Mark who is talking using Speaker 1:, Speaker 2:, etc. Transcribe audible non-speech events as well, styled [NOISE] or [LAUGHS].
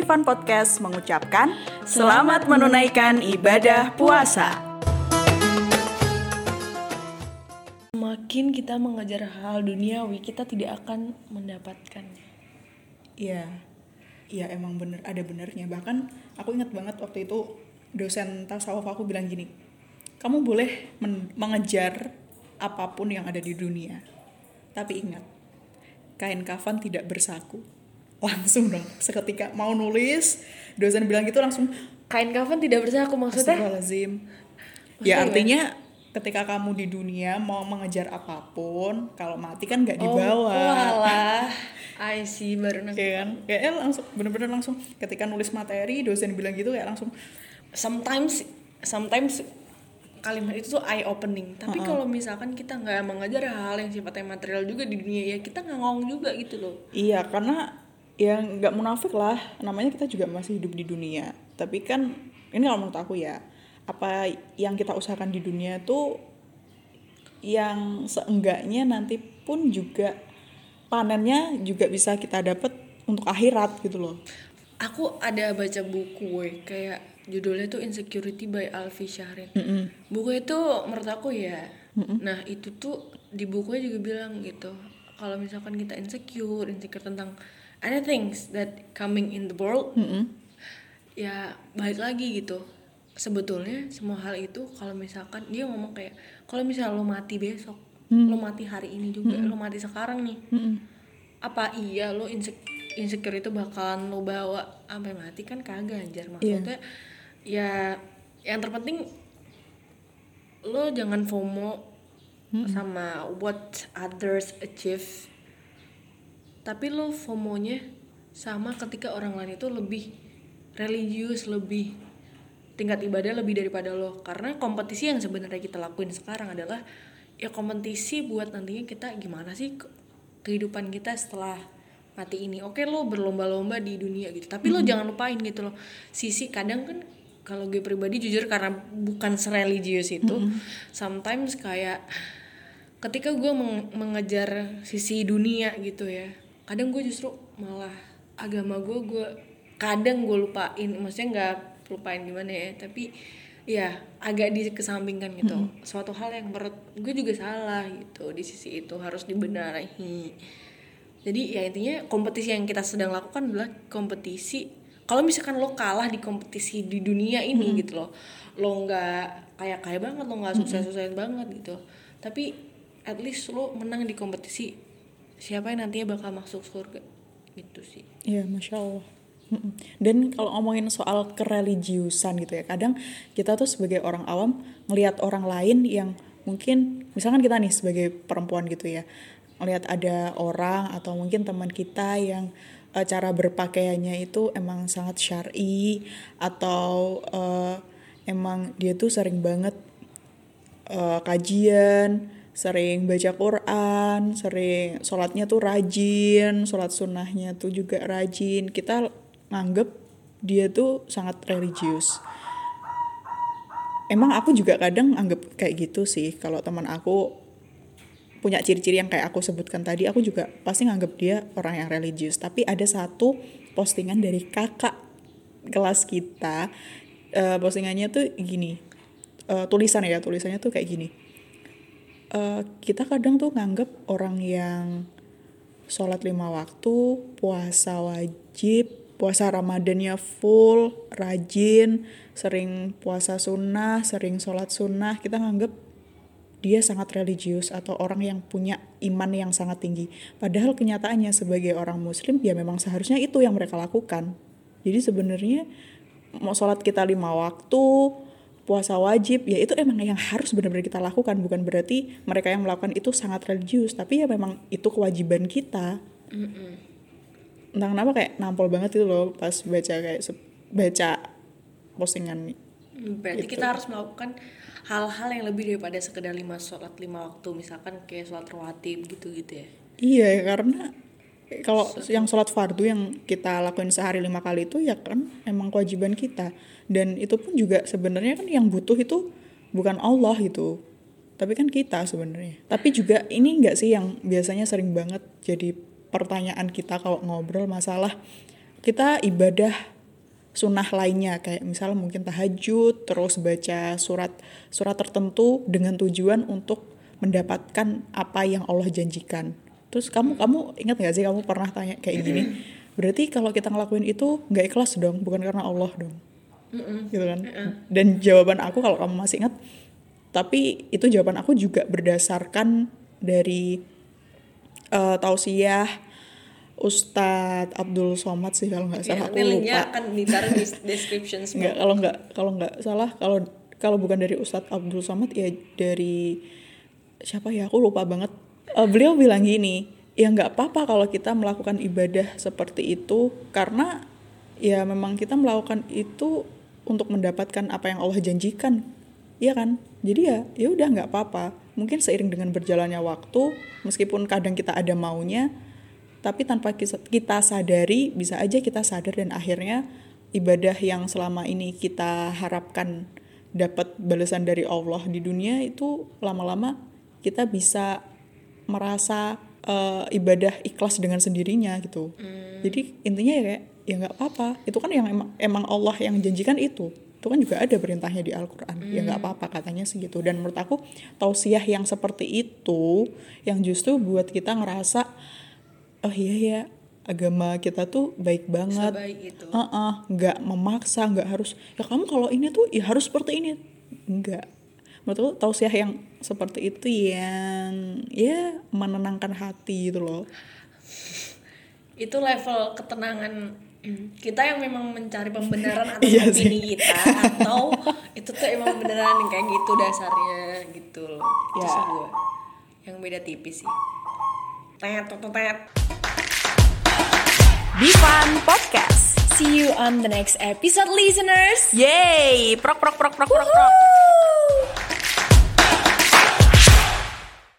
Speaker 1: Divan Podcast mengucapkan selamat menunaikan ibadah puasa.
Speaker 2: Makin kita mengejar hal duniawi, kita tidak akan mendapatkannya.
Speaker 3: Iya, iya emang bener ada benernya. Bahkan aku ingat banget waktu itu dosen tasawuf aku bilang gini, kamu boleh men- mengejar apa pun yang ada di dunia, tapi ingat kain kafan tidak bersaku. Langsung dong, seketika mau nulis, dosen bilang gitu langsung
Speaker 2: Kain kafan tidak bersaku maksudnya?
Speaker 3: Astagfirullahaladzim. Ya artinya ketika kamu di dunia mau mengejar apa pun, kalau mati kan nggak dibawa.
Speaker 2: Oh, walah. I see baru nangkep.
Speaker 3: Kayak kan, kayaknya langsung bener-bener langsung ketika nulis materi dosen bilang gitu kayak langsung
Speaker 2: Sometimes sometimes kalimat itu tuh eye opening. Tapi kalau misalkan kita nggak mengejar hal yang sifatnya material juga di dunia ya kita ngangong juga gitu loh.
Speaker 3: iya karena ya nggak munafik lah namanya kita juga masih hidup di dunia tapi kan ini kalau menurut aku ya apa yang kita usahakan di dunia tuh yang seenggaknya nanti pun juga panennya juga bisa kita dapat untuk akhirat gitu loh
Speaker 2: Aku ada baca buku woy, kayak judulnya tuh Insecurity by Alfi Syahrin. Buku itu menurut aku ya. Nah, itu tuh di bukunya juga bilang gitu. Kalau misalkan kita insecure, insecure tentang anything that coming in the world, ya balik lagi gitu. Sebetulnya semua hal itu kalau misalkan dia ngomong kayak kalau misalnya lo mati besok, lo mati hari ini juga, lo mati sekarang nih. Apa iya lo insecure insecure itu bakalan lo bawa sampai mati? Kan kagak anjir. Maksudnya ya yang terpenting lo jangan FOMO sama what others achieve tapi lo FOMO-nya sama ketika orang lain itu lebih religius lebih tingkat ibadah lebih daripada lo. Karena kompetisi yang sebenarnya kita lakuin sekarang adalah ya kompetisi buat nantinya kita gimana sih ke- kehidupan kita setelah mati ini. Oke lo berlomba-lomba di dunia gitu tapi lo jangan lupain gitu loh. Sisi kadang kan kalau gue pribadi jujur karena bukan sereligius itu sometimes kayak ketika gue meng- mengejar sisi dunia gitu ya kadang gue justru malah agama gue gue kadang gue lupain maksudnya nggak lupain gimana ya tapi ya agak dikesampingkan gitu. Suatu hal yang menurut gue juga salah gitu di sisi itu harus dibenahi. Jadi ya intinya kompetisi yang kita sedang lakukan adalah kompetisi kalau misalkan lo kalah di kompetisi di dunia ini gitu loh lo nggak kayak kaya banget lo nggak sukses sukses banget gitu. Tapi at least lo menang di kompetisi siapa yang nantinya bakal masuk surga? Gitu sih.
Speaker 3: Iya, masya Allah. Dan kalau ngomongin soal kereligiusan gitu ya, kadang kita tuh sebagai orang awam ngelihat orang lain yang mungkin, misalkan kita nih sebagai perempuan gitu ya, ngelihat ada orang atau mungkin teman kita yang eh, cara berpakaiannya itu emang sangat syar'i atau eh, emang dia tuh sering banget eh, kajian, sering baca Quran, sering sholatnya tuh rajin, sholat sunnahnya tuh juga rajin. Kita nganggep dia tuh sangat religius. Emang aku juga kadang anggap kayak gitu sih. Kalau teman aku punya ciri-ciri yang kayak aku sebutkan tadi, aku juga pasti nganggep dia orang yang religius. Tapi ada satu postingan dari kakak kelas kita, eh, postingannya tuh gini, eh, tulisan ya, tulisannya tuh kayak gini. Eh, kita kadang tuh nganggep orang yang sholat lima waktu, puasa wajib, puasa Ramadannya full, rajin, sering puasa sunnah, sering sholat sunnah, kita nganggep dia sangat religius atau orang yang punya iman yang sangat tinggi. Padahal kenyataannya sebagai orang muslim ya memang seharusnya itu yang mereka lakukan. Jadi sebenarnya mau sholat kita lima waktu, puasa wajib, ya itu emang yang harus benar-benar kita lakukan. Bukan berarti mereka yang melakukan itu sangat religius, tapi ya memang itu kewajiban kita. Entah kenapa kayak nampol banget itu loh pas baca kayak baca postingan
Speaker 2: berarti
Speaker 3: Gitu.
Speaker 2: kita harus melakukan hal-hal yang lebih daripada sekedar lima sholat lima waktu misalkan kayak sholat rawatib gitu gitu ya
Speaker 3: Iya ya karena kalau yang sholat fardu yang kita lakuin sehari lima kali itu ya kan emang kewajiban kita. Dan itu pun juga sebenarnya kan yang butuh itu bukan Allah itu tapi kan kita sebenarnya. Tapi juga ini enggak sih yang biasanya sering banget jadi pertanyaan kita kalau ngobrol masalah kita ibadah sunnah lainnya. Kayak misalnya mungkin tahajud terus baca surat surat tertentu dengan tujuan untuk mendapatkan apa yang Allah janjikan terus kamu kamu ingat nggak sih kamu pernah tanya kayak gini berarti kalau kita ngelakuin itu nggak ikhlas dong bukan karena Allah dong? Gitu kan? Dan jawaban aku kalau kamu masih ingat tapi itu jawaban aku juga berdasarkan dari uh, tausiah Ustadz Abdul Somad sih kalau nggak salah
Speaker 2: Ya,
Speaker 3: aku lupa.
Speaker 2: akan ditaruh di [LAUGHS] description
Speaker 3: nggak kalau nggak kalau nggak salah kalau kalau bukan dari Ustadz Abdul Somad ya dari siapa ya aku lupa banget Eh, beliau bilang gini ya nggak apa-apa kalau kita melakukan ibadah seperti itu karena ya memang kita melakukan itu untuk mendapatkan apa yang Allah janjikan. Iya kan? Jadi ya ya udah nggak apa-apa. Mungkin seiring dengan berjalannya waktu meskipun kadang kita ada maunya tapi tanpa kita sadari bisa aja kita sadar dan akhirnya ibadah yang selama ini kita harapkan dapat balasan dari Allah di dunia itu lama-lama kita bisa merasa eh, ibadah ikhlas dengan sendirinya gitu. Jadi intinya ya kayak ya nggak apa-apa. Itu kan yang emang, emang Allah yang janjikan itu. Itu kan juga ada perintahnya di Al-Quran. Ya nggak apa-apa katanya segitu dan menurut aku tausiah yang seperti itu yang justru buat kita ngerasa oh iya ya agama kita tuh baik banget.
Speaker 2: Sebaik itu.
Speaker 3: Heeh, nggak memaksa nggak harus ya kamu kalau ini tuh ya harus seperti ini. Nggak. Menurut aku tausiah yang seperti itu yang ya menenangkan hati gitu loh
Speaker 2: Itu level ketenangan kita yang memang mencari pembenaran [LAUGHS] atas
Speaker 3: Iya
Speaker 2: opini kita atau itu tuh emang beneran yang kayak gitu dasarnya gitu loh. Itu
Speaker 3: Ya.
Speaker 2: sih gua. Yang beda tipis sih. Tet tet tet.
Speaker 1: Divan Podcast.
Speaker 2: See you on the next episode listeners.
Speaker 1: Prok prok prok prok prok prok.